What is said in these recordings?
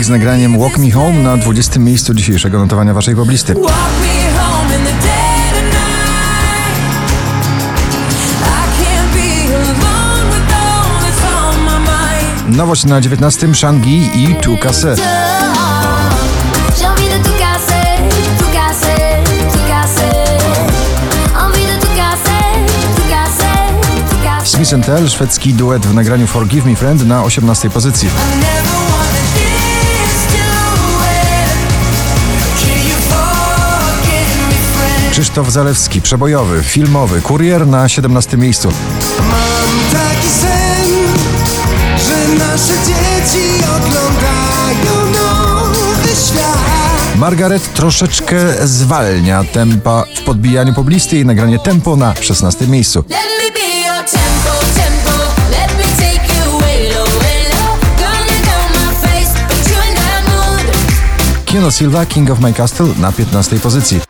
King z nagraniem Walk Me Home na 20. miejscu dzisiejszego notowania waszej poblisty. Nowość na 19. Shangi i Tu Kase. Smith Tell, szwedzki duet w nagraniu Forgive Me Friend na 18. pozycji. Krzysztof Zalewski, przebojowy, filmowy, kurier na 17. miejscu. Mam taki sen, że nasze dzieci oglądają nowy świat. Margaret troszeczkę zwalnia tempa w podbijaniu poblisty i nagranie Tempo na 16. miejscu. Kino Silva, King of My Castle na 15. pozycji.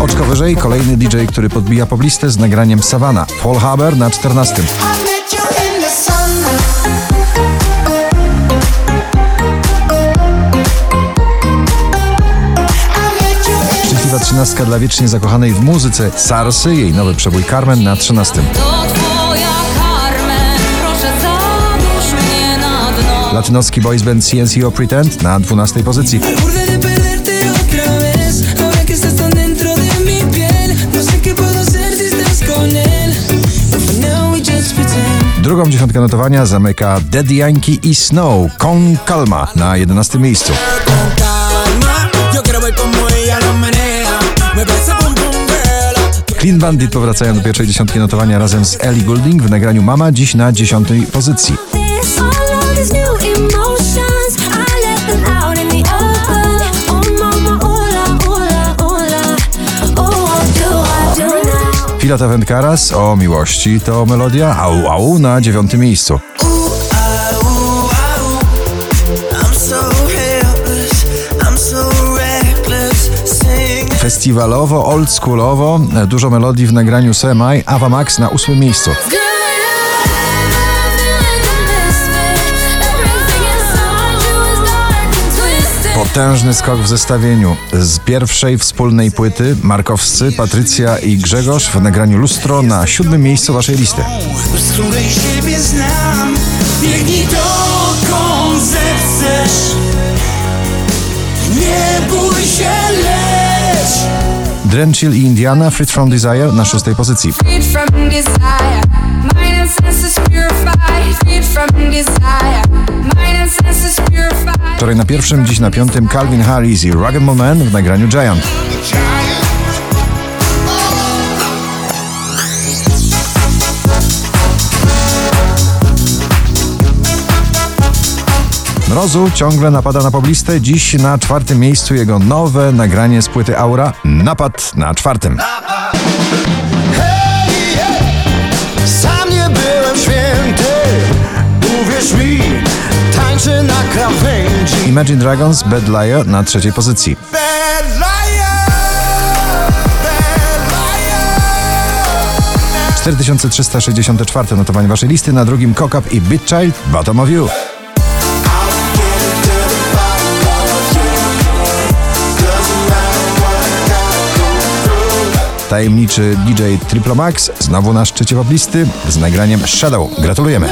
Oczko wyżej kolejny DJ, który podbija poblistę z nagraniem Savannah. Paul Haber na 14. I met you in the sun. I met you in Szczęśliwa trzynastka dla wiecznie zakochanej w muzyce Sarsy, jej nowy przebój Carmen na 13. Latynoski boys band CNCO Pretend na 12. pozycji. no. Drugą dziesiątkę notowania zamyka Daddy Yankee i Snow, Con Calma na 11. miejscu. Clean Bandit powracają do pierwszej dziesiątki notowania razem z Ellie Goulding w nagraniu Mama dziś na 10. pozycji. Now? Filata Wędkaras o miłości to melodia Au Au na dziewiątym miejscu. Festiwalowo, oldschoolowo, dużo melodii w nagraniu Semi, Ava Max na ósmym miejscu. Potężny skok w zestawieniu. Z pierwszej wspólnej płyty Markowscy, Patrycja i Grzegorz w nagraniu Lustro na siódmym miejscu waszej listy. bez której siebie znam. Biegnij dokąd Drenchill i Indiana, Fit From Desire na szóstej pozycji. Freed. Freed. Wczoraj na pierwszym, dziś na piątym Calvin Harris i Rugged Man w nagraniu Giant. Mrozu ciągle napada na poblistę. Dziś na czwartym miejscu jego nowe nagranie z płyty Aura. Napad na czwartym. Imagine Dragons Bad Liar na trzeciej pozycji. Bad liar, bad liar. 4364 notowanie waszej listy. Na drugim Cock i Beat Child Bottom of You. Tajemniczy DJ Triplomax znowu na szczycie poblisty z nagraniem Shadow. Gratulujemy.